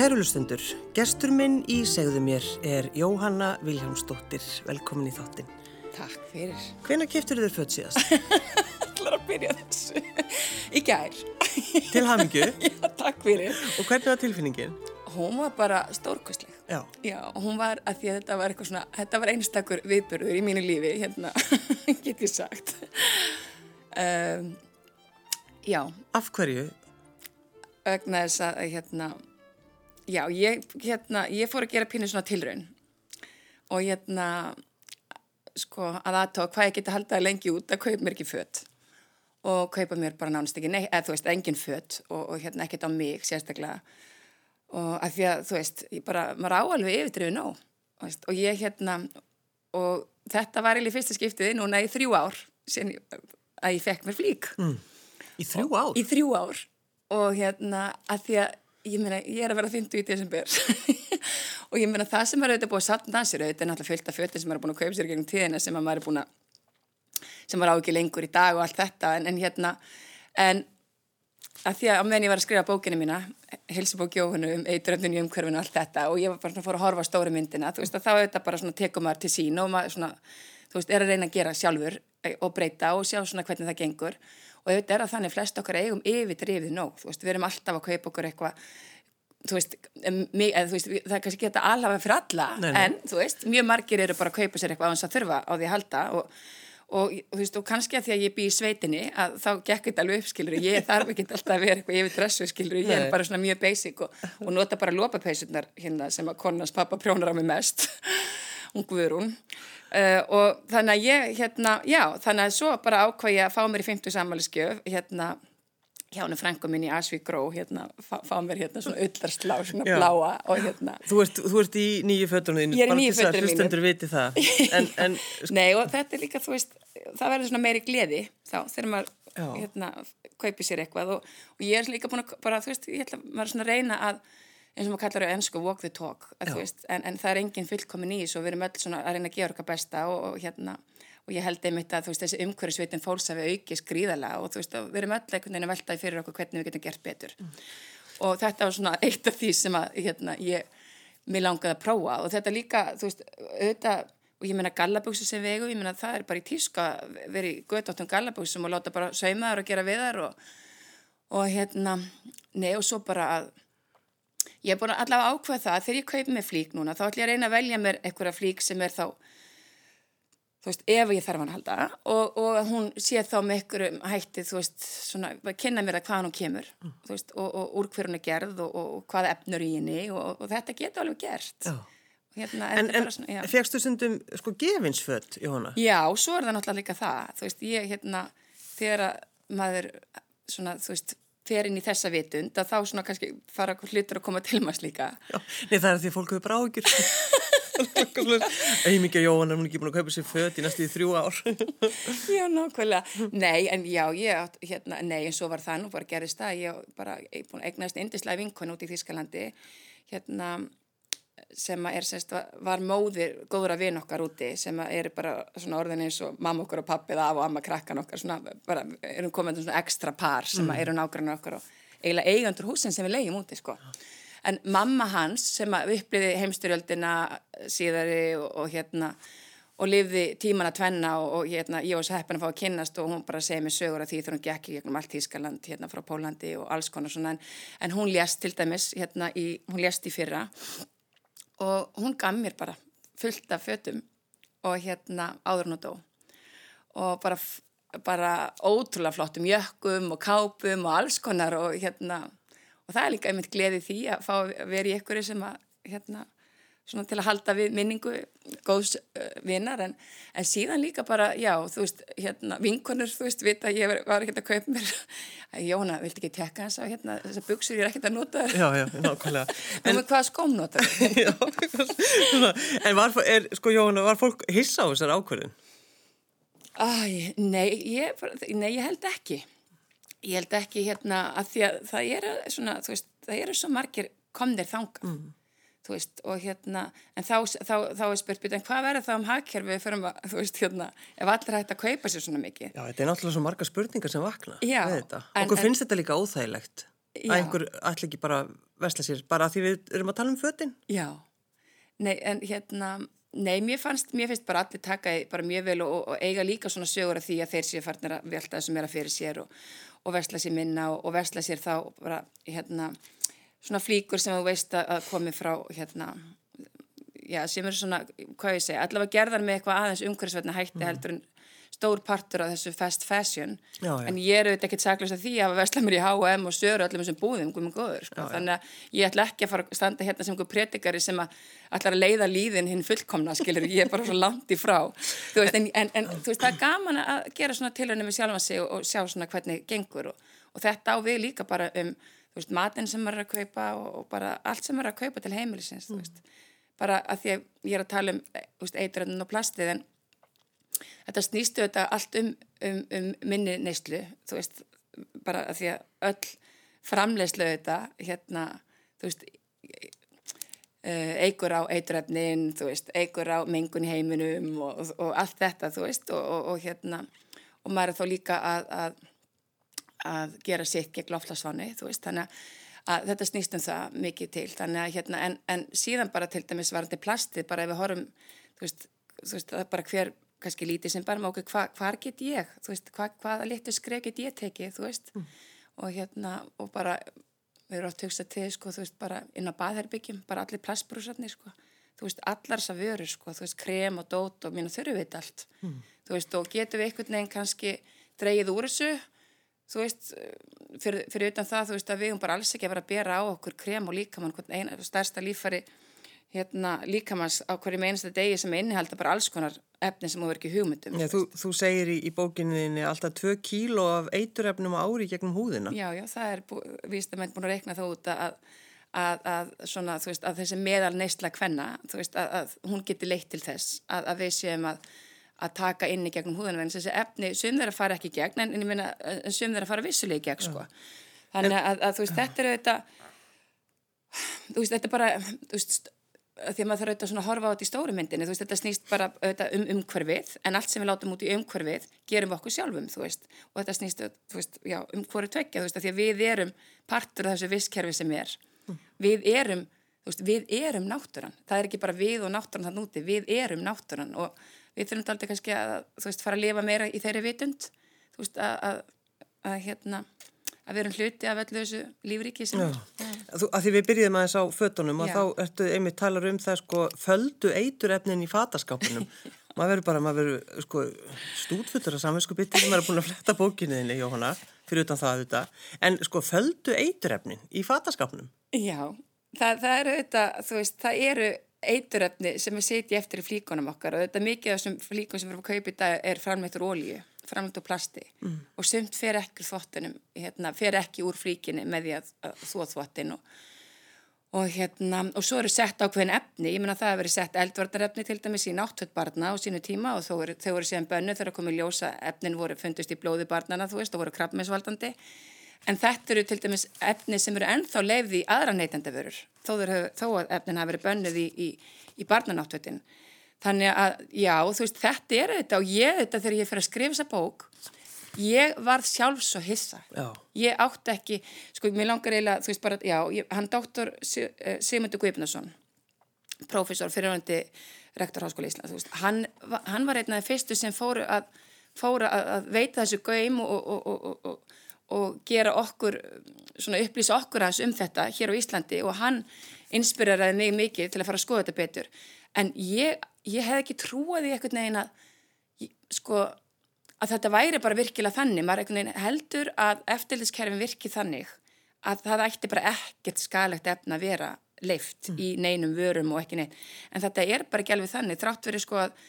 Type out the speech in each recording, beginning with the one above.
Kærulustundur, gestur minn í segðu mér er Jóhanna Viljámsdóttir. Velkomin í þáttin. Takk fyrir. Hvena keftur þér född síðast? ætlar að byrja þessu. Í gær. Til hamingju. Já, takk fyrir. Og hvernig var tilfinningin? Hún var bara stórkostleg. Já. Já, hún var að því að þetta var eitthvað svona, þetta var einstakur viðbörður í mínu lífi, hérna, get ég sagt. Um, já, Af hverju? vegna þess að, hérna, já, ég, hérna, ég fór að gera pínu svona tilraun. Og hérna, sko, að aðtóa hvað ég geti haldaði lengi út að kaupa mér ekki fött og kaupa mér bara nánast ekki, nei, eða þú veist, engin fött og, og hérna ekkert á mig sérstaklega. Og að því að, þú veist, ég bara, maður áalveg yfirdrifið nóg þú veist, og ég hérna, og þetta var eiginlega fyrsta skiptið núna í þrjú ár sem að ég fekk mér flík. Í þrjú ár? í þrjú ár. Og hérna að því að ég meina ég er að vera 50 í desember. Og ég meina það sem er auðvitað búið að satna sér auðvitað er náttúrulega fullt af fötin sem er búin að kaupa sér gegnum tíðina sem að maður er búin að sem var á ekki lengur í dag og allt þetta. En, en hérna en að því að meðan ég var að skrifa bókinu mína hilsubók Jóhannu um eituröndin í umhverfinu og allt þetta og ég var bara svona fór að horfa á stóru myndina þú veist að þá þetta bara svona tekum maður til sín og maður svona þú veist er að reyna að gera sjálfur eh, og breyta og sjá svona hvernig það gengur og auðvitað er að þannig flest okkar eigum yfir drifið nóg, þú veist við erum alltaf að kaupa okkur eitthvað þú veist, mig, þú veist, það er kannski geta alhafa fyrir alla, Nei, nei. en þú veist, mjög margir eru bara að kaupa sér eitthvað á þess að þurfa á því að halda. Og, og, þú veist, og kannski að því að ég bý í sveitinni að þá gekk þetta alveg upp, skilur ég þarf ekki alltaf að vera eitthvað yfir dressu, skilur ég er Nei. bara svona mjög basic og, og nota bara lopapeysurnar hérna sem að konans pappa prjónar á mig mest Guðrún uh, og þannig að ég, hérna, já þannig að svo bara ákvað ég að fá mér í 50 sammæliskjöf, hérna hjá henni frængu minn í Asvík Gró hérna, fá, fá mér hérna svona ullarslá svona Já. bláa og hérna Þú ert, þú ert í nýju fötunum þínu. Ég er í nýju fötunum mínum. Hlustendur viti það. En, en Nei og þetta er líka, þú veist, það verður svona meiri gleði þá þegar maður hérna, kaupi sér eitthvað og, og ég er líka búin að, bara, þú veist, ég ætla maður er svona að reyna að, eins og maður kallar á ennsku walk the talk, veist, en, en það er engin fullkomin í og við erum öll að reyna að gera okkar besta og, og hérna, og ég held einmitt að veist, þessi umhverfisvitin fólks að við aukist gríðarlega og veist, við erum öll einhvern veginn að veltaði fyrir okkur hvernig við getum gert betur. Og þetta var svona eitt af því sem að hérna, ég, mér langaði að prófa og þetta líka, þú veist, auðvitað og ég meina gallabúsi sem vegu, ég meina það er bara í tíska í göttóttum gallabúsum og láta bara sauma þar og gera við þar og, og hérna, nei og svo bara að ég er búin að allavega ákveða það að þegar ég kaupi með flík núna þá ætlum ég að reyna að velja mér einhverja flík sem er þá þú veist, ef ég þarf hann að halda og, og að hún sé þá með einhverjum hætti, þú veist, svona, kynna mér að hvaðan hún kemur, þú veist, og, og úr hver hún er gerð og, og hvað efnur í henni og, og þetta getur alveg gert. Já. Hérna, En, en fegstu stundum sko gefinsföt, Jóhanna? Já, svo er það náttúrulega líka það, þú veist, ég hérna, þegar að maður, svona, þú veist, fer inn í þessa vitund, að þá svona kannski fara hlutur að koma til maður líka. Já. Nei, það er því að fólk hefur bara ágjur. Auðmikið Jóhanna, hún er ekki búin að kaupa sér föt í næstu í þrjú ár. Já, nákvæmlega. Nei, en já, ég átt, hérna, nei, en svo var það nú bara gerist það, ég bara, ég búin að eignast indislega vinkun út í Þískalandi, hérna, sem að er semst, var móðir góðra vin okkar úti sem að eru bara svona orðin eins og mamma okkar og pappi það af og amma krakkan okkar svona bara erum komin til svona ekstra par sem að eru nágrannar okkar og eiginlega eigandur húsin sem við leigjum úti sko. En mamma hans sem að uppliði heimstyrjöldina síðari og, og hérna og lifði tíman að tvenna og, og hérna, ég var svo heppin að fá að kynnast og hún bara segið mér sögur af því þegar hún gekk í gegnum allt Ískaland hérna frá Pólandi og alls konar svona. En, en hún lést til dæmis hérna í, hún lést í fyrra og hún gaf mér bara fullt af fötum og hérna áður hún og dó. Og bara, bara ótrúlega flottum jökkum og kápum og alls konar og hérna og það er líka einmitt gleði því að fá að vera í ykkur sem að hérna svona til að halda við minningu góðs uh, vinnar en, en síðan líka bara, já, þú veist, hérna vinkonur, þú veist, vita, ég var, ekki að kaupa mér Æ, Jóna, viltu ekki tekka þess að hérna, þessar buksur ég er ekkert að nota Já, já, nákvæmlega. Nú með hvaða skóm notar Já, svona, en var, er, sko Jóhanna, var fólk hissa á þessar ákvörðin? Æ, nei, ég, nei, ég held ekki. Ég held ekki hérna að því að það eru svona, þú veist, það eru svo margir komnir þangað, Mm. Þú veist, og hérna, en þá, þá, þá er spurt, "Bíddu, en hvað verður þá um hagkerfi við fyrir að, þú veist, hérna, ef allir hægt að kaupa sér svona mikið? Já, þetta er náttúrulega svo marga spurningar sem vakna Já, en- Okkur en- finnst þetta líka óþægilegt. að einhver allir ekki bara vesla sér, bara að því við erum að tala um fötinn? Já, nei, en hérna, nei, mér fannst, mér finnst bara allir taka bara mjög vel og, og eiga líka svona sögur af því að þeir séu farnir að velta þessum meira fyrir sér og, og vesla sér minna og, og vesla sér þá bara, hérna, svona flíkur sem þú veist að komi frá, hérna, já, sem eru svona, hvað ég segja, allavega gerðar með eitthvað aðeins umhverfisverðna hætti mm. heldur en stór partur af þessu fast fashion já, já. en ég er auðvitað ekkert saklust af því að vesla mér í H&M og sögur öllum þessum búðum guðum góður, sko. já, þannig að ég ætla ekki að fara að standa hérna sem einhver predikari sem að ætla að leiða líðin hinn fullkomna skilur, ég er bara svo langt í frá veist, en, en, en þú veist, það er gaman að gera svona tilhörni með sjálfa sig og, og sjá svona hvernig gengur og, og þetta á við líka bara um, þú veist, matinn sem maður er að kaupa og, og bara allt sem maður er að kaupa til heimilisins, mm. þú veist bara að því að ég er að tala um eituröndun og plastið en þetta snýstu þetta allt um, um, um minni neyslu, þú veist, bara að því að öll framlegslu þetta, hérna, þú veist, eh, eigur á eituröfnin, þú veist, eigur á mengun heiminum og, og, og allt þetta, þú veist, og, og hérna, og maður er þá líka að, að, að gera sitt gegn veist, þannig að þetta snýst um það mikið til, að hérna, en, en síðan bara til dæmis varandi plastið, bara ef við horfum, þú veist, þú veist, það er bara hver kannski lítið sem bara okkur, hva, hvar get ég veist, hva, hvaða litur skref get ég tekið mm. og hérna og bara, við erum oft hugsað til sko, veist, bara inn á baðherbyggjum bara allir plastbrúsarnir, sko allar þess að vöru, sko, krem og dót og mínu þurru veit allt mm. veist, og getum við einhvern veginn kannski dreyið úr þessu þú veist, fyrir, fyrir utan það þú veist, að við höfum bara alls ekki að vera að bera á okkur krem og líkamann, eina stærsta lífari hérna, líkamans á hverjum einasta degi sem innihalda bara alls konar efni sem þú verður ekki hugmyndum. Já, þú, þú segir í, í bókinniðinni alltaf 2 kíló af eiturefnum ári gegnum húðina. Já, já, það er víst að menn búin að reikna þá út að, að, að, svona, veist, að þessi meðal neistla kvenna, veist, að hún geti leitt til þess að við séum að taka inn í gegnum húðina en þessi efni, sum þeirra fara ekki í gegn en, en, en sum þeirra fara vissulega í gegn sko. Þannig að þú veist, þetta er auðvitað þú veist, þetta er bara þú veist því að maður þarf auðvitað að horfa á þetta í stóru myndinni, þú veist, þetta snýst bara um umhverfið, en allt sem við látum út í umhverfið gerum við okkur sjálfum, þú veist, og þetta snýst, þú veist, já, um hverju tvekja, þú veist, því að við erum partur af þessu visskerfi sem er, við erum, þú veist, við erum náttúran, það er ekki bara við og náttúran þann úti, við erum náttúran. Og við þurfum aldrei kannski að, veist, fara að lifa meira í þeirri vitund, veist, að, að, að hérna, að vera hluti af öllu þessu lífriki sem er. Þú, að því við byrjum aðeins á fötunum og þá ertu einmitt talar um það sko földu eiturefnin í fataskápunum. maður verður bara, maður verður sko stúdfullur af samvinskubitti sem er búin að fletta bókinuðinni, Jóhanna, fyrir utan það þetta. En sko földu eiturefnin í fataskápunum? Já, það, það eru þetta, þú veist, það eru eiturefni sem við setjum eftir í flíkonum okkar. Og þetta mikið af þessum flíkon sem við erum að kaupa í dag er framleittur ólíu framlönd og plasti. Mm. og sumt fer ekki þvottunum, hérna, fer ekki úr fríkinni með því að, að þvó þvottin og, og hérna og svo eru sett ákveðin efni, ég menna það að veri sett eldvarnarefni til dæmis í náttúttbarna á sínu tíma og þau eru, þau eru síðan bönnu þegar komið ljósa efnin voru fundist í blóði barnana þú veist og voru krabbmessvaldandi en þetta eru til dæmis efni sem eru ennþá leifði í aðra neytandavörur þó, þó að efnin hafi verið bönnuð í, í, í barnanáttuttin Þannig að, já, þú veist, þetta er þetta og ég þetta þegar ég fyrir að skrifa þessa bók, ég varð sjálf svo hissa. Já. Ég átti ekki, sko, mér langar eiginlega, þú veist bara, já, ég, hann dóttor eh, Sigmundur Guðbjörnsson, profesor fyrirhandi rektor Háskóla Ísland, þú veist, hann, hann var einn af þeir fyrstu sem fóru að, fóru að, að veita þessu gauðim og, og, og, og gera okkur, svona upplýsa okkur hans um þetta hér á Íslandi og hann inspireraði mig mikið til að fara að skoða þetta betur. En ég ég hef ekki trúið í eitthvað neginn að, sko, að þetta væri bara virkilega þannig, maður heldur að eftirlitskerfin virki þannig að það ætti bara ekkert skalegt efna að vera leift mm. í neinum vörum og ekki neitt, en þetta er bara ekki alveg þannig, þrátt verið sko að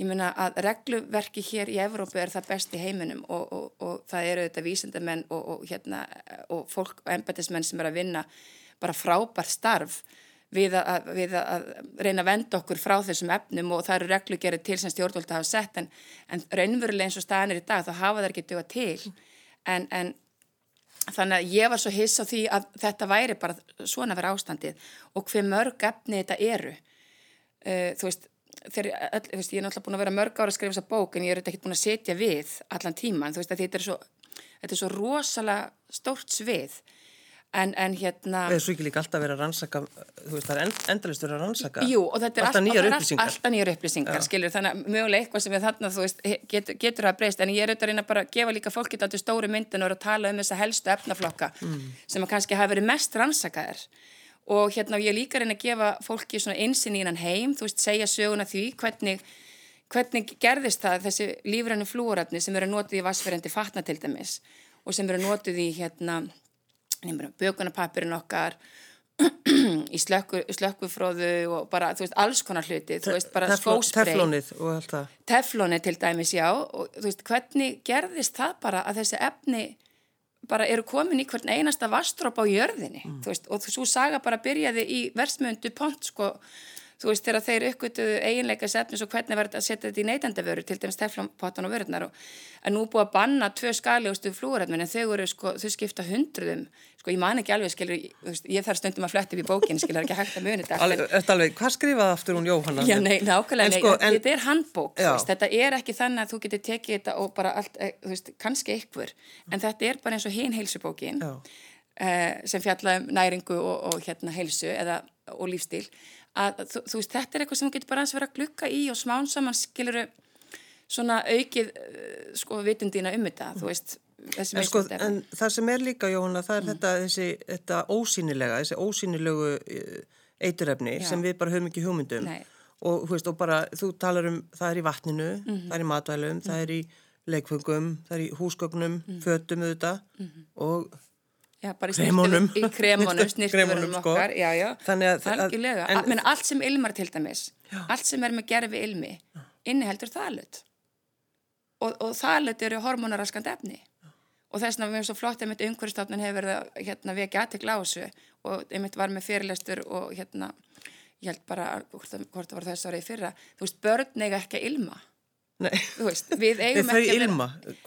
ég meina að regluverki hér í Evrópu er það best í heiminum og, og, og það eru þetta vísendamenn og, og hérna, fólk og embetismenn sem er að vinna bara frábært starf við að, við að reyna að venda okkur frá þessum efnum og það eru reglugerið til sem stjórnvöld hafa sett en, en raunverulega eins og staðinir í dag þá hafa það ekki döga til. En, en þannig að ég var svo hiss á því að þetta væri bara svona verið ástandið og hver mörg efni þetta eru. Uh, þú veist Þeir, all, veist, ég er náttúrulega búin að vera mörg ára að skrifa þessa bók en ég er ekki búin að setja við allan tíman, þú veist þetta er svo, þetta er svo rosalega stórt svið En, en hérna... Eða svo ekki líka alltaf verið að rannsaka, þú veist, það er endalist verið að rannsaka. Jú, og þetta er alltaf nýjar upplýsingar. Alltaf nýjar upplýsingar, Já. skiljur, þannig að mögulega eitthvað sem er þarna, þú veist, getur, getur að breyst, en ég er auðvitað að reyna bara að gefa líka fólki þetta stóru myndin og að tala um þessa helstu efnaflokka mm. sem að kannski hafa verið mest rannsakaðir. Og hérna og ég líka reyna að gefa fólki svona einsinn í hann heim, þú veist, segja söguna því hvernig, hvernig gerðist það þessi lífrænu flúröfni sem eru notið í vassferendi fatna til dæmis og sem eru notið í hérna bökunarpapirinn okkar í slökku, slökkufróðu og bara, þú veist, alls konar hluti þú veist, bara skósprey teflónið og allt það. Teflónið til dæmis, já og þú veist, hvernig gerðist það bara að þessi efni bara eru komin í hvern einasta vastróp á jörðinni, mm. þú veist, og þú saga bara byrjaði í versmöndu pont, sko þú veist, þegar þeir uppgötuðu eiginleika setnus og hvernig verður að setja þetta í neytandavöru til dæmis teflonpottan og vöruðnar og að nú búið að banna tvö skaliðustu flúrætmin en þau sko, þau skipta hundruðum. Sko, ég man ekki alveg, skilur, ég þarf stundum að fletta upp í bókin, skilur, ekki hægt að muni þetta alveg, hvað skrifaði aftur hún Jóhanna? Já, nei, nákvæmlega, sko, en, þetta er handbók veist, þetta er ekki þannig að þú getur tekið þetta og bara allt, eh, veist, kannski ykkur en þetta er bara eins og hinn heilsubókin eh, sem fjalla um næringu og, og hérna heilsu eða, og lífstíl að þú, þú veist, þetta er eitthvað sem þú getur bara aðeins verið að glukka í og smán saman skiluru svona aukið uh, sko vitundina um þetta, þú veist en, sko, en það sem er líka, Jóhanna það er mm. þetta, þessi, þetta ósýnilega þessi ósýnilegu uh, eiturefni Já. sem við bara höfum ekki hugmyndum og veist, og bara, þú talar um það er í vatninu, mm -hmm. það er í matvælum mm. það er í leikfungum, það er í húsgögnum mm. fötum auðvitað -hmm. og Já, bara í kremunum, í kremunum, snirtuverunum sko. okkar, já, já, algjörlega. En, allt sem ilmar til dæmis, já. allt sem er með gerfi ilmi, inniheldur þalut. Og, og þalut eru hormonaraskand efni. Og þess vegna við erum svo flott að mitt umhverfstofnun hefur verið að hérna, vekja aðtekla á þessu og einmitt var með fyrirlestur og hérna, ég held bara, hvort það var þess árið fyrra, þú veist, börn eiga ekki að ilma. Veist, við eigum ekki að vera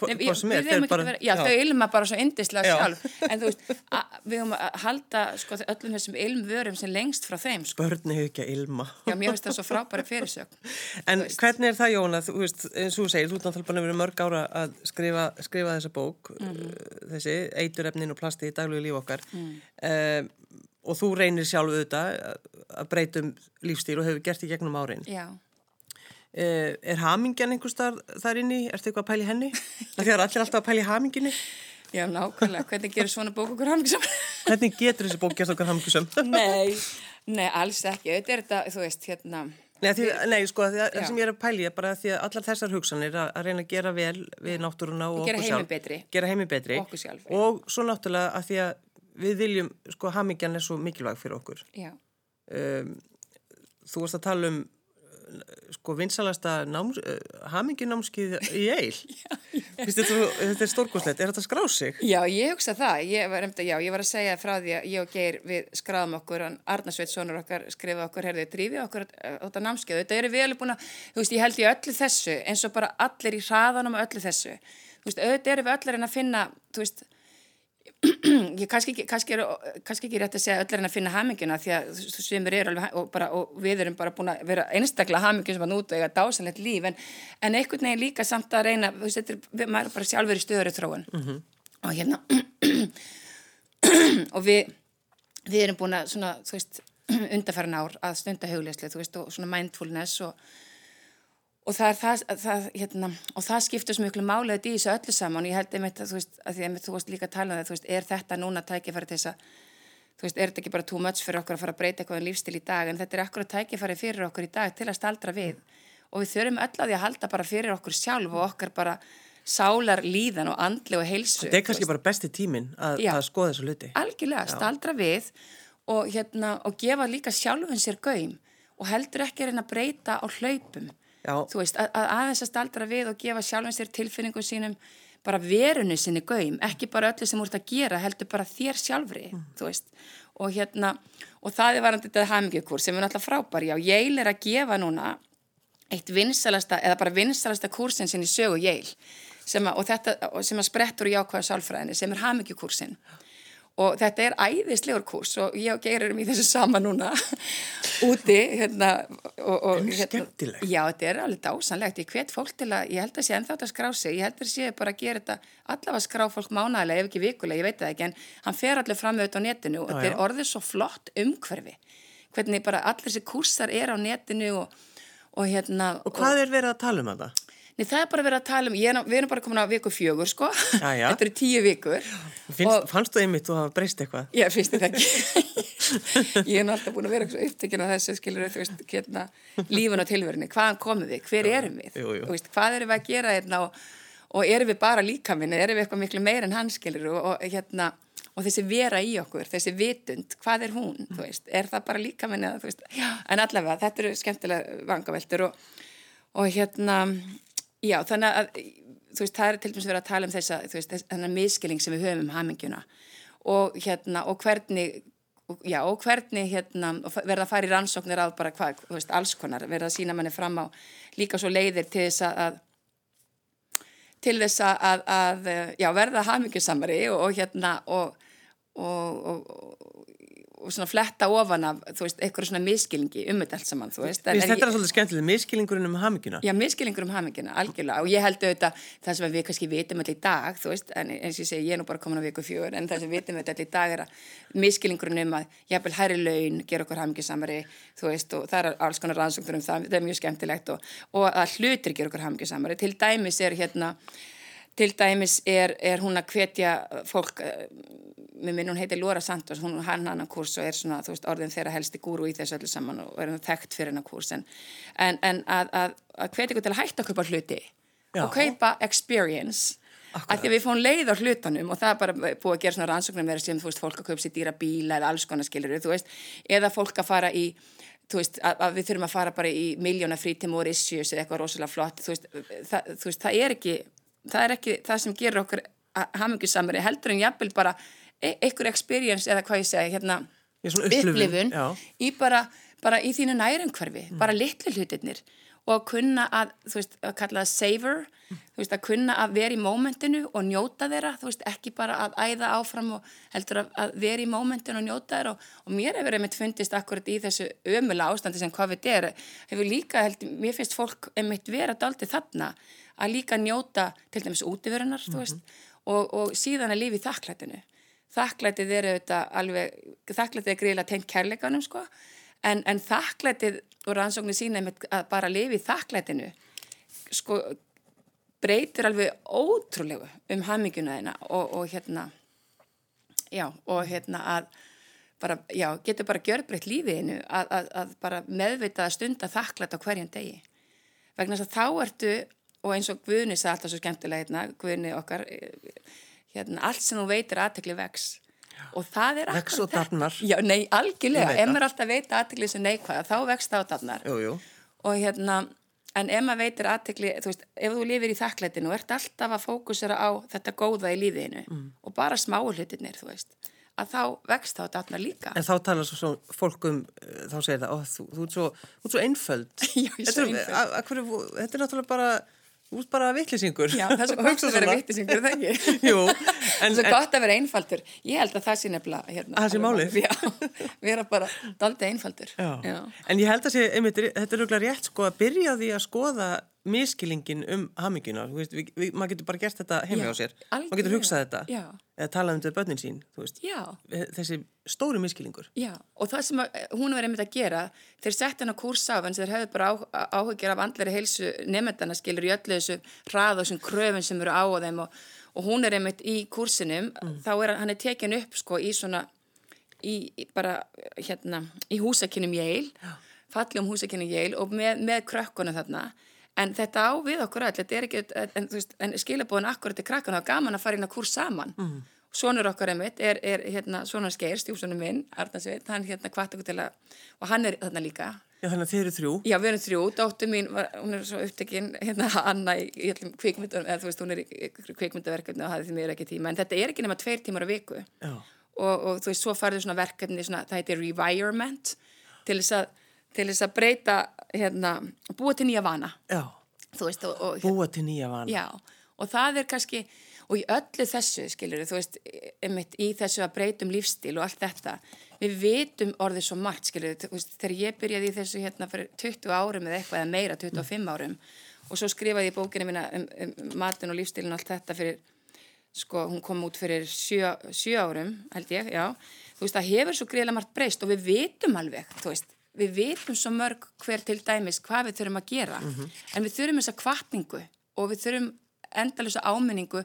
við, við eigum ekki að vera já, já. þau ilma bara svo indislega sjálf. En þú veist, að, við eigum að halda sko, öllum þessum ilmvörum sem lengst frá þeim sko. börn hefur ekki að ilma. Já, mér finnst það svo frábæri fyrirsök en hvernig er það Jóna, þú veist, eins og þú segir þú er náttúrulega vera mörg ára að skrifa, skrifa þessa bók, mm -hmm. þessi eiturefnin og plasti í daglegu líf okkar. Mm. um, og þú reynir sjálf auðvitað að breytum lífstíl og hefur gert í gegnum árin. Já er hamingjan einhver starf þar inni? Er þetta eitthvað að pæli henni? Það fyrir allir alltaf að pæli haminginni. Já, nákvæmlega. Hvernig gerur svona bók okkur hamingisam? Hvernig getur þessi bók gert okkur hamingisam? nei, nei, alls ekki. Þetta er þetta, þú veist, hérna... Nei, því, nei sko, það sem ég er að pæli er bara því að allar þessar hugsanir að, að reyna að gera vel við náttúruna og, og okkur sjálf. Betri. Gera heimi betri. Okkur sjálf. Og svo náttúrulega að því að við viljum, sko, hamingjan er svo mikilvæg fyrir okkur. Já. Um, þú varst að tala um sko vinsalasta náms, uh, haminginámskið í eil. Þetta er stórkoslegt, er þetta skráð sig? Já, ég hugsa það. Ég var, já, ég var að segja frá því að ég og Geir við skráðum okkur, Arnarsveitssonur okkar skrifa okkur, herðið, drífið okkur þetta námskið, þetta eru alveg búin að þú veist, ég held í öllu þessu, eins og bara allir í hraðanum öllu þessu. Þú veist, auðvitað eru við allir en að finna, þú veist ég kannski kannski, er, kannski ekki rétt að segja öll er en að finna haminguna því að svimur eru alveg og, bara, og við erum bara búin að vera einstaklega hamingjum sem að núta og eiga dásanlegt líf en, en einhvern veginn líka samt að reyna þú veist, er maður bara sjálfur í stöður í þróun mm -hmm. og hérna og við við erum búin að svona, þú veist undarfæran ár að stunda hugleislega þú veist og svona mindfulness og og það, það, það, hérna, og það skiptur svo mjög málega í þessu öllu saman og ég held einmitt að þú veist, að því að þú veist líka að tala um það, þú veist, er þetta núna tækifæri til þess að, þú veist, er þetta ekki bara too much fyrir okkur að fara að breyta eitthvað en lífstil í dag en þetta er akkurat tækifæri fyrir okkur í dag til að staldra við og við þurfum öll að því að halda bara fyrir okkur sjálf og okkar bara sálar líðan og andli og heilsu. Þetta er kannski bara besti tímin að, að skoða þessu luti. Algjörlega, Já. staldra við og, hérna, og gefa líka sjálfun sér gaum og heldur ekki að reyna að breyta á hlaupum Já. þú veist, að, að aðeins að staldra við og gefa sjálfum sér tilfinningum sínum bara verunu sinni gaum, ekki bara öllu sem úr þetta að gera, heldur bara þér sjálfri mm. þú veist, og hérna og það er varandi þetta hamingjukurs sem er náttúrulega frábær, já, Yale er að gefa núna eitt vinsalasta, eða bara vinsalasta kursin sinni sögu Yale sem að, og þetta, sem að sprettur í ákvæða sálfræðinni, sem er hamingjúkursin og þetta er æðislegur kurs og ég og Geir erum í þessu sama núna. Úti hérna, og, og, en skemmtilegt hérna, já þetta er alveg dásanlegt ég hvet fólk til að, ég held að sé ennþátt að skrá sig. Ég held að sé bara að gera þetta allavega skrá fólk mánægilega ef ekki vikulega, ég veit það ekki en hann fer allir fram auðvitað á netinu og þetta er orðið svo flott umhverfi. Hvernig bara allir þessi kursar er á netinu og, og hérna og hvað er verið að tala um þetta? Nei, það er bara verið að tala um, ég, við erum bara komin á viku fjögur, sko. Já, já. Þetta eru tíu vikur. Finnst, fannst þú einmitt og það breyst eitthvað? Já, finnst þetta ekki. ég hef náttúrulega búin að vera upptökjun á þessu, skilur, þú veist, hérna, lífun og tilverinu. Hvaðan komum við? Hver erum við? Jú, jú. Veist, hvað erum við að gera hérna og, og erum við bara líka minni? Erum við eitthvað miklu meir en hans, skilur, og, og hérna, og þessi vera í okkur, þessi vitund, hvað er hún, þú veist, er það bara líka minni, þú veist, en allavega, þetta eru skemmtilega vangaveltur og, og hérna, Já, þannig að veist, það er til dæmis verið að tala um þessa þennan miskilling sem við höfum um hamingjuna. Og hérna og hvernig já og hvernig hérna verða að fara í rannsóknir að bara hvað, þú veist, alls konar verða að sína manni fram á líka svo leiðir til þess að til þess að, að já, verða hamingjusamari og, og hérna og, og, og og svona fletta ofan af, þú veist, eitthvað svona miskilningi um þetta allt saman, þú veist. En, þetta er svolítið skemmtileg, miskilningurinn um hamingina. Já, miskilningur um hamingina, algjörlega, og ég held auðvitað það sem við kannski vitum allir í dag, þú veist, en eins og ég segi, ég er nú bara komin á viku fjögur, en það sem við vitum allir í dag er að miskilningurinn um að jafnvel hæri laun, gera okkur hamingisamari, þú veist, og það er alls konar rannsóknur um það, það er mjög skemmtilegt og, og að hlutir gera okkur hamingisamari. Til dæmis er hérna Til dæmis er, er hún að hvetja fólk, með minn hún heitir Laura Santos, hún hann hann að kurs og er svona, þú veist, orðin þeirra helsti gúru í þessu öllu saman og er hann þekkt fyrir hennar kurs en, en, en að, að, að hvetja ykkur til að hætta að kaupa hluti Já. og kaupa experience Akkurat. að því að við fáum leið á hlutanum og það er bara búið að gera svona rannsóknum verið sem, þú veist, fólk að kaupa sér dýra bíla eða alls konar skilir, þú veist, eða fólk að fara í þú veist, að, að við þurfum að fara bara í miljóna frítim og issues eða eitthvað rosalega flott, þú veist, það, þú veist, það er ekki það er ekki það sem gerur okkur hamingisamari heldur en jafnvel bara e einhver experience eða hvað ég segja hérna upplifun í bara, bara í þínu nærumhverfi mm. bara litlu hlutirnir og að kunna að, þú veist, að kalla það savor, þú veist, að kunna að vera í mómentinu og njóta þeirra, þú veist, ekki bara að æða áfram og heldur að, að vera í mómentinu og njóta þeirra og, og mér hefur einmitt fundist akkurat í þessu ömulega ástandi sem COVID er, hefur líka, held, mér finnst fólk einmitt vera daldi þarna að líka njóta til dæmis útífurinnar mm -hmm. og, og síðan að lifi þakklætinu þakklætið er auðvitað alveg þakklætið er greiðilega tengt kærleikanum sko en, en þakklætið og rannsóknir sína að bara lifi þakklætinu sko breytir alveg ótrúlegu um haminguna þeina og, og hérna já og hérna að bara, já, getur bara gjörbreytt lífiðinu að, að, að bara meðvita að stunda þakklætt á hverjan degi. Vegna þess að þá ertu og eins og Guðni sagði alltaf svo skemmtilega hérna, Guðni okkar hérna, allt sem hún veitir aðtekli vex og það er og dafnar já, nei, algjörlega, ef maður alltaf veit aðtekli sem neikvæða, þá vex það á jú. og hérna en ef maður veitir aðtekli, þú veist, ef þú lifir í þakklætinu og ert alltaf að fókusera á þetta góða í líðinu mm. og bara smáu hlutinir, þú veist að þá vext þá dátna líka. En þá talar svo, fólk um, þá segir það, ó, þú, þú ert svo, svo einföld. Já, ég er svo einföld. Þetta er náttúrulega bara Þú ert bara vittlisingur. Já, það er svo gott að vera vittlisingur, það ekki? Jú. Það er svo gott að vera einfaldur. Ég held að það sé nefnilega hérna. Það sé málið? Já, vera bara daldi einfaldur. Já. Já. En ég held að sé, einmitt, þetta er auðvitað rétt sko að byrja því að skoða miskilingin um hamingina maður getur bara gert þetta heima á sér. Maður getur hugsað þetta já. eða talað um þetta börnin sín þessi stóri miskilingur Já, og það sem að, hún var einmitt að gera þeir sett henn á en þeir hefðu bara áhugjur af andleri heilsu nefndana skilur í öllu þessu hrað og þessum kröfum sem eru á þeim og, og hún er einmitt í kursinum mm. þá er hann er tekin upp sko í svona í, í bara hérna í húsakinnum Yale falli um húsakinnum Yale og með, með krökkunum þarna en þetta á við okkur er ekki en, en skilabóðin akkurat til krakkan er gaman að fara inn að kurs saman. Mm. Sónur okkar einmitt er, er hérna, Sónar Skeir, stjúsonum minn, Arnarsveit hann hérna hvart okkur til að og hann er þarna líka. Já þannig að þeir eru þrjú. Já við erum þrjú, dóttu mín, var, hún er svo upptekinn hérna Anna í, í kvikmyndunum eða þú veist hún er í kvikmyndaverkefni og hafði því mér ekki tíma. En þetta er ekki nema tveir tímar á viku. Og, og þú veist svo farið svona verkefni svona, það heitir revirement til þess að til þess að breyta hérna, búa til nýja vana. Veist, og, og, búa til nýja vana. Já, og það er kannski og í öllu þessu, skiljur þú veist, einmitt í þessu að breytum lífstíl og allt þetta, við vitum orðið svo margt, skiljur þú veist, þegar ég byrjaði í þessu hérna fyrir 20 árum eða eitthvað eða meira, 25 árum og svo skrifaði ég bókinu mína um, um matin og lífstílin og allt þetta fyrir, sko, hún kom út fyrir 7 árum, held ég, já, þú veist, það hefur svo greiðlega margt breyst og við vitum alveg, þú veist, við vitum svo mörg hver til dæmis hvað við þurfum að gera, mm -hmm. en við þurfum þessa kvartningu og við þurfum endalisa áminningu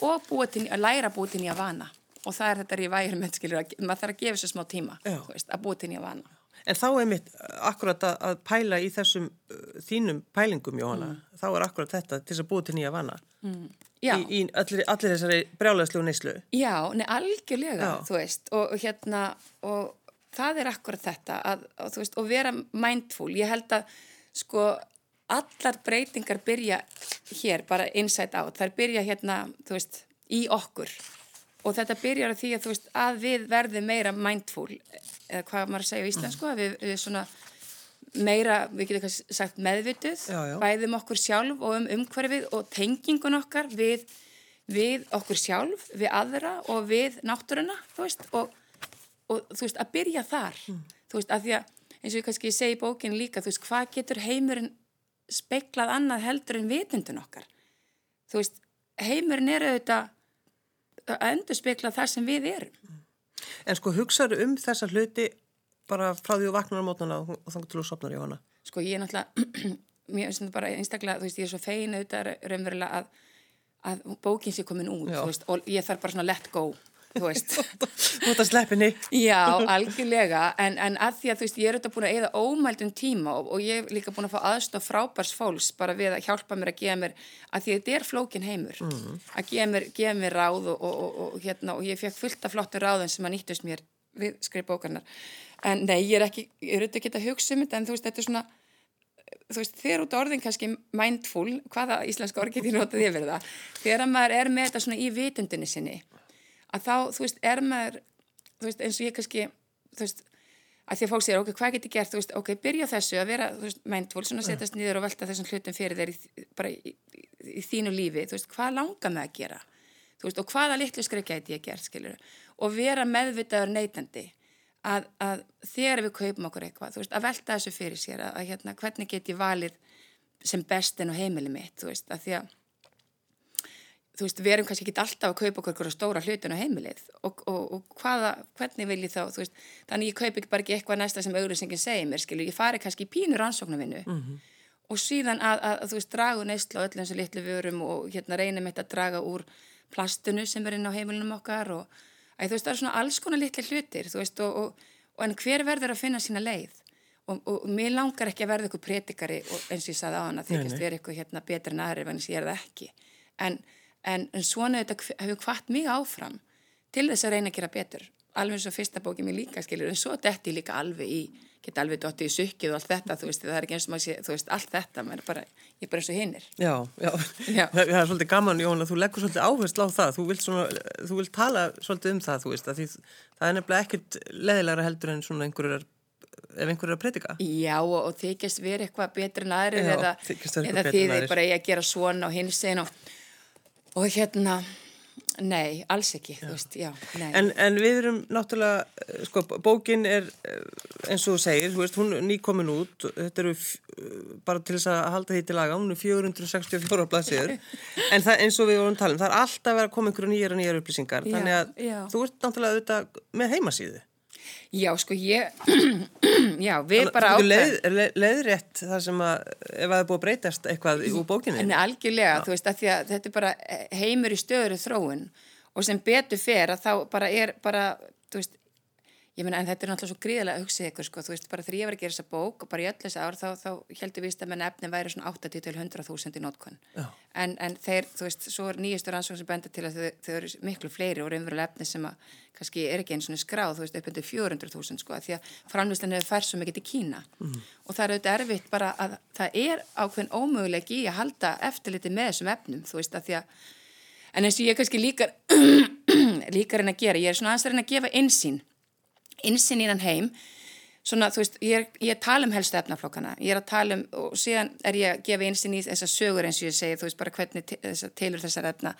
og til, að læra búið til nýja vana og það er þetta í væri með, skilur, að maður þarf að gefa sér smá tíma veist, að búið til nýja vana. En þá er mitt akkurat að, að pæla í þessum uh, þínum pælingum, Jóhanna, mm. þá er akkurat þetta til þess að búið til nýja vana. Mm. Í, í allir, allir þessari brjálæðslegu neyslu. Já, nei, algjörlega, Já. þú veist, og, og hérna, og það er akkurat þetta, að, þú veist, og vera mindful. Ég held að, sko, allar breytingar byrja hér, bara inside out, þær byrja hérna, þú veist, í okkur og þetta byrjar á því að, veist, að við verðum meira mindful eða hvað maður segja í íslensku mm. við, við svona meira, við getum eitthvað sagt meðvituð já, já. bæðum okkur sjálf og um umhverfið og tengingun okkar við, við okkur sjálf, við aðra og við náttúruna veist, og, og þú veist, að byrja þar mm. þú veist, að því að eins og ég kannski segi í bókinu líka, þú veist, hvað getur heimurinn speiklað annað heldur en vitundun okkar þú veist, heimurinn er auðvitað að endur spekla það sem við erum. En sko hugsaðu um þessa hluti bara frá því að vakna á mótana og þannig til þú sopnar í hana? Sko ég er náttúrulega, mér finnst þetta bara einstaklega, þú veist ég er svo fein auðvitað raunverulega að, að bókinn sé komin út veist, og ég þarf bara svona let go þú veist. Að sleppinni Já, algjörlega, en, en að því að þú veist ég er auðvitað búin að eða ómældum tíma og, og ég er líka búin að fá aðstof frábærs fólks bara við að hjálpa mér að gefa mér að því að þetta er flókin heimur. Mm. Að gefa mér, gefa mér ráð og, og, hérna, og ég fekk fullt af flottu ráðum sem að nýttust mér við skrif bókarnar en nei, ég er ekki, ég er auðvitað ekki að hugsa um þetta en þú veist, þetta er svona þú veist, þér út á orðin kannski mindful, hvaða íslenska orð getur notað yfir það, þegar maður er með þetta svona í vitundinni sinni að þá, þú veist, er maður þú veist, eins og ég kannski þú veist, að því að fólk sér, ok, hvað getur gert? Þú veist, ok, byrja þessu að vera, þú veist, mindful svona setjast niður og velta þessum hlutum fyrir þeir í, bara í, í, í þínu lífi. Þú veist, hvað langar með að gera? Þú veist, og hvaða litlu skreik gæti ég gert, skilur og vera meðvitaður neytandi að, að þegar við kaupum okkur eitthvað, þú veist, að velta þessu fyrir sér að, að hérna, hvernig get ég valið sem bestin og heimili mitt, þú veist, að því að þú veist, við erum kannski ekki alltaf að kaupa okkur stóra hlutin á heimilið. Og, og, og hvaða, hvernig vil ég þá, þú veist, þannig ég kaup ekki bara ekki eitthvað næsta sem auðvilsingin segir mér, skilju, ég fari kannski í pínur ansóknarvinnu mm -hmm. og síðan að, að, að, þú veist, dragu neistla á öllum sem litlu vörum og hérna reynum þetta að draga úr plastinu sem er inn á heimilunum okkar og að, þú veist, það er svona alls konar litli hlutir, þú veist, og, og en hver verður að finna sína leið? Og, og mér langar ekki að verða eitthvað prétikari og eins og ég saði á hana, þykist verið eitthvað hérna betur en aðri, en ég er það ekki. En en, en svona þetta hefur hvart mig áfram til þess að reyna að gera betur. Alveg eins og fyrsta bókið mér líka skilur en svo detti ég líka alveg í geta alveg dotti í sukkið og allt þetta þú veist það er ekki eins og maður sé, þú veist allt þetta er bara, ég er bara eins og hinnir Já, já, já. Það, er svolítið gaman Jón að þú leggur svolítið áherslu á það. Þú vilt, svona, þú vilt tala svolítið um það þú veist því, það er nefnilega ekkert leðilegra heldur en svona einhverjur ef einhverju er að breytika Já og, og þykist verið eitthvað betur en aðri eða, eða því þið bara ég að gera svona og hins einn og og hérna Nei, alls ekki, já. þú veist, já, nei. En, en við erum náttúrulega, sko, bókin er, eins og þú segir, þú veist, hún er nýkomin út, þetta eru, bara til þess að halda því til laga, hún er 464 blaðsíður, en það, eins og við vorum tala um, það er alltaf verið að koma einhverju nýjar og nýjar upplýsingar, já, þannig að þú ert náttúrulega auðvitað með heimasíðu. Já, sko, ég, já, við bara ákveð. Leið, leið, leiðrétt það sem að, ef það er búið að breytast eitthvað úr bókinni? En algjörlega, já. þú veist, að þetta er bara heimur í stöður þróun og sem betur fer að þá bara er bara, þú veist, Ég meina en þetta er náttúrulega svo gríðilega að hugsa ykkur sko, þú veist bara þegar ég var að gera þessa bók og bara í öll þessi ár þá, þá heldur við að menn efni væri svona 80-100.000 í nótkunn en, en þeir, þú veist, svo er nýjastur ansvöng sem benda til að þau, þau eru miklu fleiri og raunverulega efni sem að kannski er ekki eins og skráð, þú veist, upp undir 400.000 sko, því að framlýslan hefur færð svo mikið til Kína. Mm. og það er auðvitað erfitt bara að það er ákveðin ómöguleg í að halda eftirliti með þessum efnum, þú veist, að því að en eins og ég kannski líkar líkar en að gera, ég er svona aðstæðan að gefa einsýn insinn í hann heim. Svona, þú veist, ég ég að tala um helstu efnaflokkana, ég er að tala um og síðan er ég að gefa insinn í þessar sögur eins og ég segi, þú veist, bara hvernig þessa, tilur þessar efna.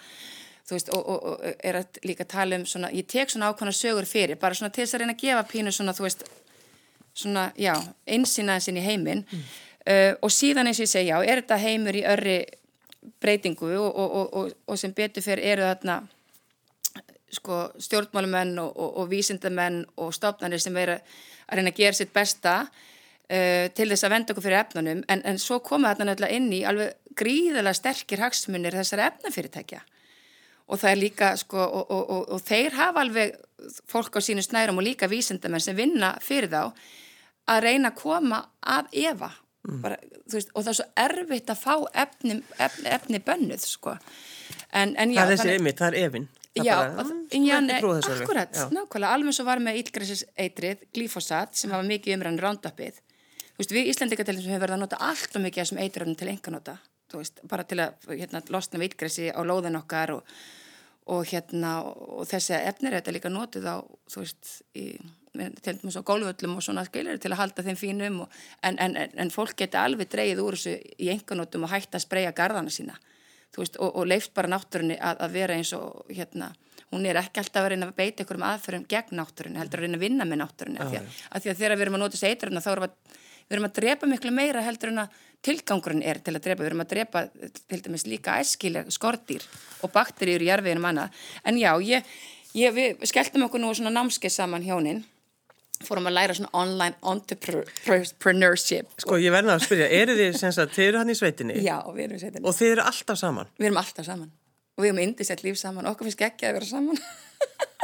Þú veist, og, og, og er að líka tala um svona, ég tek svona ákvæmna sögur fyrir, bara svona til þess að reyna að gefa pínu svona, þú veist, svona, já, einsýnaðins inn í heiminn. Mm. uh, og síðan eins og ég segja, já, er þetta heimur í örri breytingu og, og sem betur fyrir eru þarna sko stjórnmálumenn og vísindamenn og stofnarnir sem eru að reyna að gera sitt besta uh, til þess að venda okkur fyrir efnunum. En, en svo koma þarna náttúrulega inn í alveg gríðilega sterkir hagsmunir þessar efnafyrirtækja. Og það er líka sko og, og, og, og þeir hafa alveg fólk á sínu snærum og líka vísindamenn sem vinna fyrir þá að reyna að koma að Eva mm. Bara, veist, og það er svo erfitt að fá efni, efni, efni bönnuð sko. En, en já, það er þessi einmitt, það er Evin það já, bara, mm, já, ne, akkurat, já. nákvæmlega alveg svo var með ílgræsiseitrið glífosat sem hafa mikið umræðan rándapið þú veist, við Íslandika til þess að við verðum að nota allt og mikið af þessum eitröfnum til enganóta veist, bara til að hérna, losna við ílgræsi á lóðan okkar og, og hérna og þessi efnir þetta líka notið á þú veist, í til dæmis á gólvöllum og svona skilir til að halda þeim fínum og, en, en, en fólk geta alveg dreyið úr þessu í enganótum og hægt að spreja gardana sína veist, og, og leift bara náttúrunni að, að vera eins og hérna, hún er ekki alltaf að reyna að beita ykkur um aðferðum gegn náttúrunni, heldur að reyna að vinna með náttúrunni af því, því að þegar við erum að nota þessu eitrarna þá erum við, við erum að drepa miklu meira heldur en að tilgangurinn er til að drepa, við erum að drepa til dæmis líka æskileg skordýr og bakteríur í jarfiðinum annað. En já, ég, ég, við skelltum okkur nú svona námskeið saman hjóninn fórum að læra svona online entrepreneurship Sko. Ég verði að spyrja, eru þið sem sagt, þið eru hann í sveitinni? Já, við erum í sveitinni. Og þið eru alltaf saman? Við erum alltaf saman. Og við erum indisett líf saman, okkur finnst ekki að vera saman.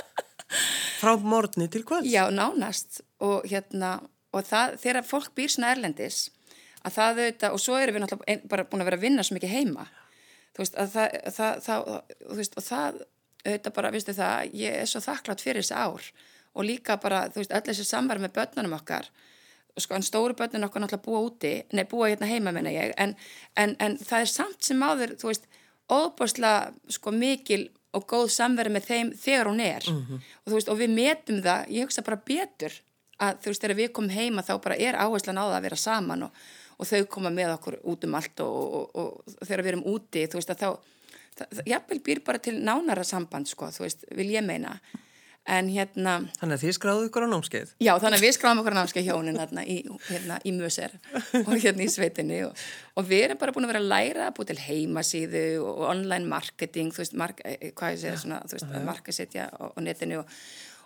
Frá morgunni til kvöld? Já, nánast. Og hérna, og það, þegar fólk býr svona erlendis að það auðvitað, og svo erum við náttúrulega bara búin að vera að vinna svo mikið heima. Þú veist, að það, það, það þú veist, og það auðvitað bara, viðstu það, ég er svo þakklátt fyrir þessi ár og líka bara, þú veist, öll þessi samverð með börnunum okkar sko, en stóru börnun okkar náttúrulega búa úti nei, búa hérna heima, menna ég en, en, en það er samt sem áður, þú veist óbúrslega, sko, mikil og góð samverð með þeim þegar hún er mm -hmm. og þú veist, og við metum það ég hugsa bara betur að þú veist, þegar við komum heima þá bara er áherslan á það að vera saman og, og þau koma með okkur út um allt og, og, og þegar við erum úti, þú veist, að þá jafnvel býr bara til nánara samband, sko, þú veist, vil ég meina en hérna Þannig að þið skráðu ykkur á námskeið? Já, þannig að við skráðum ykkur á námskeið hjónin hérna í, hérna, í Möser og hérna í sveitinni og, og við erum bara búin að vera að læra að búið til heimasíðu og online marketing þú veist, mark, eh, eh, hvað ég segja svona, þú veist, markasetja á, á netinu og,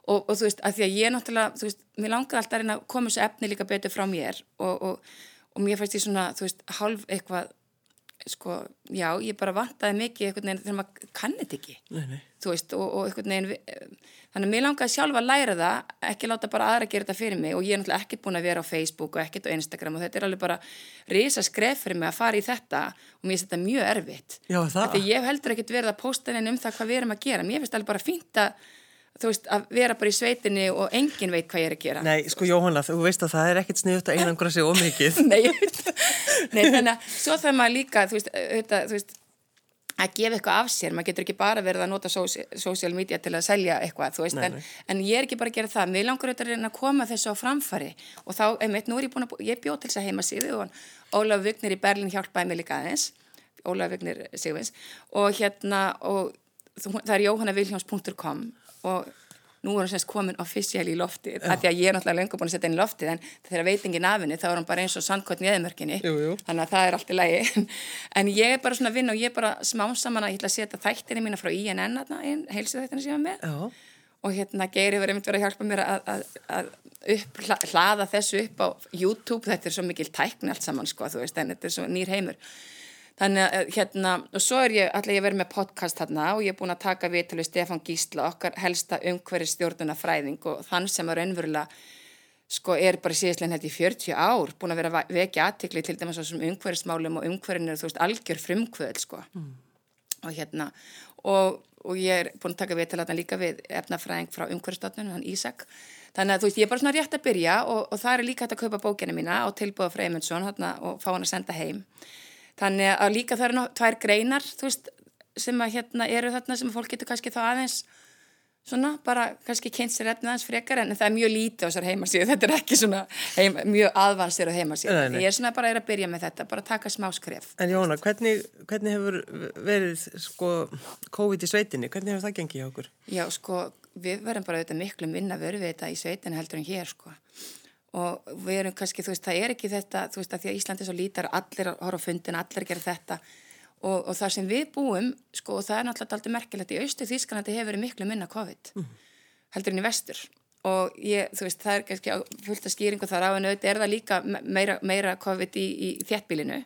og, og þú veist, að því að ég náttúrulega þú veist, mér langaði alltaf að reyna að koma þessu efni líka betur frá mér og mér fannst ég svona, þú veist, hálf eitthvað sko, já, ég bara vantaði mikið einhvern veginn þegar maður kannit ekki. Nei, nei. þú veist, og, og einhvern veginn þannig að mér langaði sjálfa að læra það ekki láta bara aðra að gera þetta fyrir mig. Og ég er náttúrulega ekkert búin að vera á Facebook og ekkert á Instagram og þetta er alveg bara risa skref fyrir mig að fara í þetta og mér finnst þetta mjög erfitt. Já, því ég heldur ekkert verið að posta henni um það hvað við erum að gera, mér finnst alveg bara fínt að þú veist, að vera bara í sveitinni og engin veit hvað ég er að gera. Nei, sko Jóhanna, þú veist að það er ekkert sniðut að einangra sig ómikið. Nei, Nei, þannig að svo þarf maður líka, þú veist, auðvitað, þú veist, að gefa eitthvað af sér, maður getur ekki bara verið að nota social media til að selja eitthvað, þú veist, nei, nei. En, en ég er ekki bara að gera það, mér langar auðvitað að reyna að koma þessu á framfari og þá, einmitt, nú er ég búin að, ég bjóð til þess að heima síðu og Ólaf Vignir í Berlin hjálpaði mig líka aðeins, Ólaf Vignir Sigvins og hérna, og það er jóhannavilhjáms.com og nú er hann semst komin official í loftið, af því að ég er náttúrulega lengur búin að setja inn í loftið, en þegar veitingin afinni þá er hann bara eins og sandkotn í eðmörkinni þannig að það er allt í lagi. En ég er bara svona að vinna og ég er bara smá saman að ég ætla að setja þættinni mína frá INN heilsu þættinni sem ég var með. Já. og hérna Geiri verið einmitt verið að hjálpa mér að, að, að upp, hlaða þessu upp á YouTube, þetta er svo mikil tækni allt saman sko, veist, en þetta er svo nýr heimur Þannig að hérna, og svo er ég, ætla ég að vera með podcast hérna og ég er búin að taka við til Stefán Gísla, okkar helsta umhverju stjórnuna fræðing og þann sem er raunverulega, sko, er bara síðastlega hérna í 40 ár, búin að vera vekja aðtikli til dæmis á umhverjusmálum og umhverjun er þú veist algjör frumkvöld, sko. Mm. Og hérna, og, og ég er búin að taka við til hérna líka við efnafræðing frá umhverjustofnunum, hann Ísak. Þannig að þú veist, ég er bara svona rétt að byrja og, og það er líka hægt að kaupa bókina mína á tilbúða frá Eymundsson og fá hann að senda heim þannig að líka það eru tvær greinar veist, sem að hérna eru þarna sem fólk getur kannski þá aðeins svona bara kannski kynnt sér efnið hans frekar en það er mjög lítið á þessar heimasíðu þetta er ekki svona heim, mjög aðvansir á heimasíðu Nei, nei. ég er svona bara er að byrja með þetta bara taka smá skref En Jóna, hvernig, hvernig hefur verið sko COVID í sveitinni? Hvernig hefur það gengið hjá okkur? Já, sko, við verðum bara auðvitað miklu minna vörðu við þetta í sveitinu heldur en hér, sko. Og við erum kannski, þú veist, það er ekki þetta, þú veist, að því að Íslandi er svo lítar, allir að horfa á fundin, allir gera þetta. Og, og það sem við búum, sko, og það er náttúrulega aldrei merkilegt, í austu Þýskalandi hefur verið miklu minna COVID, heldur en í vestur. Og ég, þú veist, það er kannski fullt af skýringu þar á en auðvitað er það líka meira, meira COVID í, í þéttbílinu.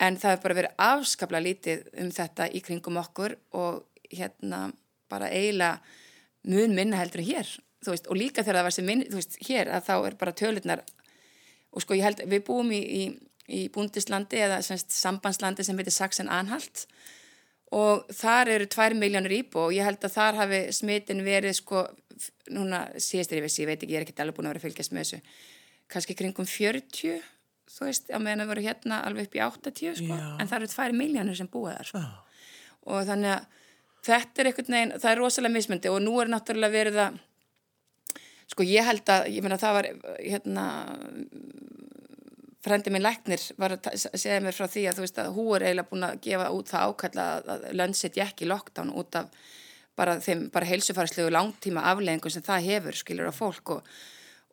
En það hefur bara verið afskaplega lítið um þetta í kringum okkur og hérna bara eiginlega mun minna heldur hér. Þú veist, og líka þegar það var sem minn, þú veist, hér að þá er bara tölurnar og sko ég held, við búum í, í, í búndislandi eða semst sambandslandi sem heitir Saxen-Anhalt og þar eru tvær miljónur íbú og ég held að þar hafi smitin verið sko, núna síðastir ég vissi, ég veit ekki, ég er ekki alveg búin að vera að fylgjast með þessu, kannski kringum 40, þú veist, á meðan það voru hérna alveg upp í 80 sko, Já. en það eru tvær miljónur sem búa þar sko. Og þannig að þetta er einhvern veginn, það er rosalega mismyndi og nú er náttúrulega verið að sko ég held að, ég meina það var hérna frendi minn læknir var að segja mér frá því að þú veist að hú er eiginlega búin að gefa út það ákalla að, að lönd setja ekki lockdown út af bara þeim bara heilsufarslegu langtíma afleggingum sem það hefur skilur á fólk og,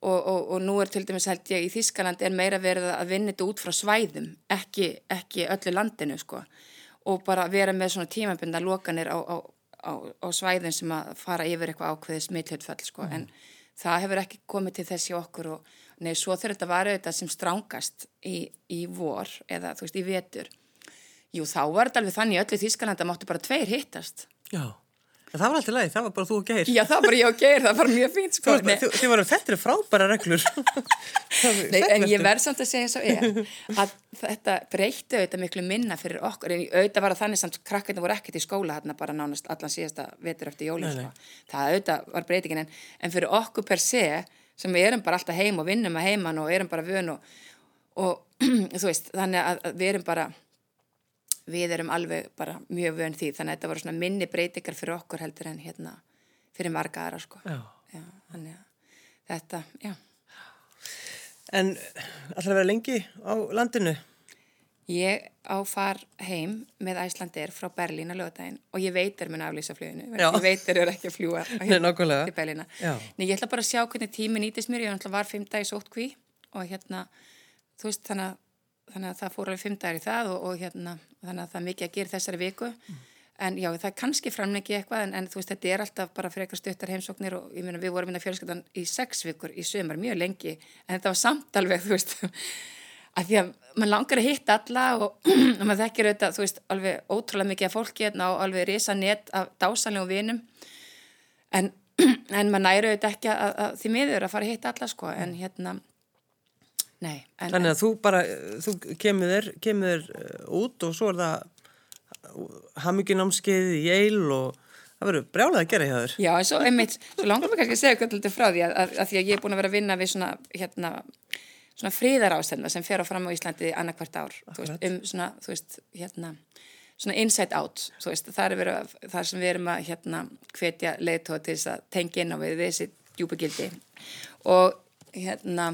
og, og, og nú er til dæmis held ég í Þískaland er meira verið að vinna þetta út frá svæðum ekki, ekki öllu landinu sko og bara vera með svona tímabunda lokanir á, á, á, á svæðin sem að fara yfir eitthvað ákveðið smitthjöldfell sko en það hefur ekki komið til þessi okkur og nei, svo þegar þetta var auðvitað sem strángast í, í vor eða þú veist, í vetur jú, þá var þetta alveg þannig öllu Þískalanda máttu bara tveir hittast Já. En það var alltaf leið, það var bara þú og Geir. já, það var bara ég og Geir, það var mjög fínt Þú sko bara, Nei, þið, varum þetta frábæra reglur. Nei, en ég verð samt að segja svo er að þetta breytti auðvitað miklu minna fyrir okkur, en auðvitað var þannig samt krakkarnir voru ekkert í skóla hérna bara nánast allan síðasta vetur eftir jólum sko. það auðvitað var breytingin en, en fyrir okkur per se sem við erum bara alltaf heim og vinnum að heiman og erum bara vön og, og þú veist, þannig að við erum bara við erum alveg bara mjög vön því þannig að þetta voru svona minni breytingar fyrir okkur heldur en hérna fyrir marga aðra sko. Já. Já, þannig að þetta, já En alltaf vera lengi á landinu? Ég á far heim með Æslandir frá Berlín að lögadaginn og ég veit er mun aflýsa. Já. Ég veit er ekki að fljúa til Berlína. Nei, ég ætla bara að sjá hvernig tími nýtist mér. Ég var fimm dagi sótt kví og hérna, þú veist, þannig að, þannig að það fór alveg fimm dagir í það og, og hérna, þannig að það er mikið að gera í þessari viku. En já, það er kannski framlengi eitthvað en, en þú veist, þetta er alltaf bara frekar stuttar heimsóknir og ég meina við vorum minna fjölskyldan í sex vikur í sömur, mjög lengi, en þetta var samt alveg, þú veist, að því að mann langar að hitta alla og, og maður þekkir auðvitað, þú veist, alveg ótrúlega mikið af fólki hérna og alveg risa net af dásanlegum vinum en, en maður næru auðvitað ekki að, að því miður að fara að hitta alla sko, en hérna nei, en, Þannig að þú bara, þú kemur þér, kemur þér uh, út og svo er það haminginámskeið í eil og það verður brjálað að gera hjá þér. Já, en svo, einmitt, svo langar mér kannski að segja hvernig þetta frá því að, að, að því að ég er búin að vera að vinna við svona, hérna, svona fríðarástefna sem fer á fram á Íslandi annarkvært ár, þú veist, um svona, þú veist, hérna, svona inside out, þú veist, það er verið að, það sem við erum að, hérna, hvetja leiðtóa til þess að tengja inn á við, þessi djúpugildi og, hérna,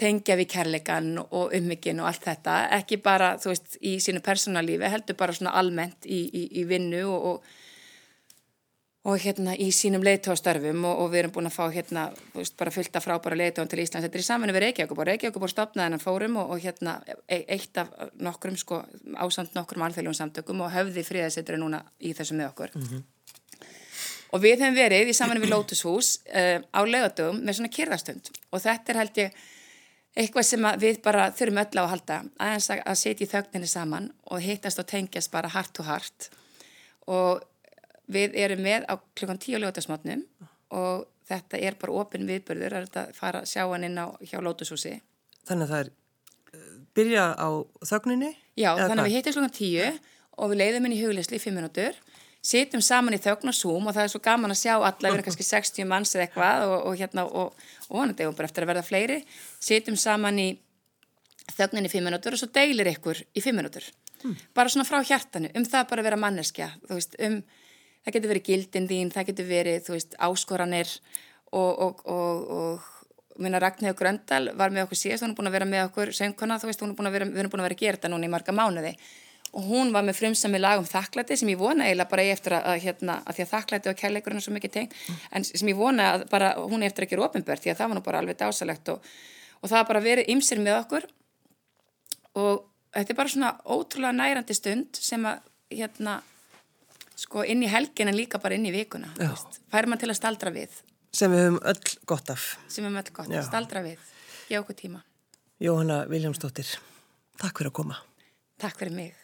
tengja við kærleikan og ummyggin og allt þetta, ekki bara, þú veist, í sínu persónalífi, heldur bara svona almennt í, í, í vinnu og, og og hérna í sínum leiðtóastörfum og, og við erum búin að fá hérna þú veist, bara fullta frábæra leiðtóðan til Íslands. Þetta er í saminu við Reykjavík og Reykjavík búin stopnað hennan fórum og, og hérna e eitt af nokkrum sko ásamt nokkrum alþjóðlum samtökum og höfði friðasettur núna í þessu með okkur. Og við hefum verið í saminu við Lótushús uh, á laugadögum með svona kyrðastund og þetta er held ég eitthvað sem við bara þurfum öll á að halda aðeins að, að setja í þögninni saman og hittast og tengjast bara hart to hart og við erum með á klukkan tíu ljótasmátnum og þetta er bara opin viðbörður að þetta fara að sjá hann inn á hjá Lótushúsi. Þannig að það er uh, byrja á þögninni? Já, þannig að við hittum klukkan tíu og við leiðum inn í hugleysli í fimm minútur, sitjum saman í þögn og og það er svo gaman að sjá alla, við erum kannski 60 manns eða eitthvað og, og hérna og, og er degum bara eftir að verða fleiri, sitjum saman í þögninni í fimm minútur og svo deilir ykkur í fimm minútur. Bara svona frá hjartanu, um það bara að vera manneskja, þú veist, um það getur verið gildin þín, það getur verið, þú veist, áskoranir og, og, og, og minna Ragnhjóð Gröndal var með okkur síðast, hún er búin að vera með okkur söngkona, þú veist, hún er búin að vera, við erum búin að vera að gera þetta núna í marga mánuði og hún var með frumsami lag um þakklæti sem ég vona eiginlega bara eftir að, að hérna, að því að þakklæti og kærleikurinn er svo mikið teng, en sem ég vona að bara hún er eftir að gera ofinbörð því að það var nú bara alveg dásalegt og, og það har bara verið ymsir með okkur. Og þetta er bara svona ótrúlega nærandi stund sem að hérna sko inn í helgin en líka bara inn í vikuna fær maður til að staldra við. Sem við höfum öll gott af. Sem við höfum öll gott, Já. staldra við geða okkur tíma. Jóhanna Viljámsdóttir, takk fyrir að koma. Takk fyrir mig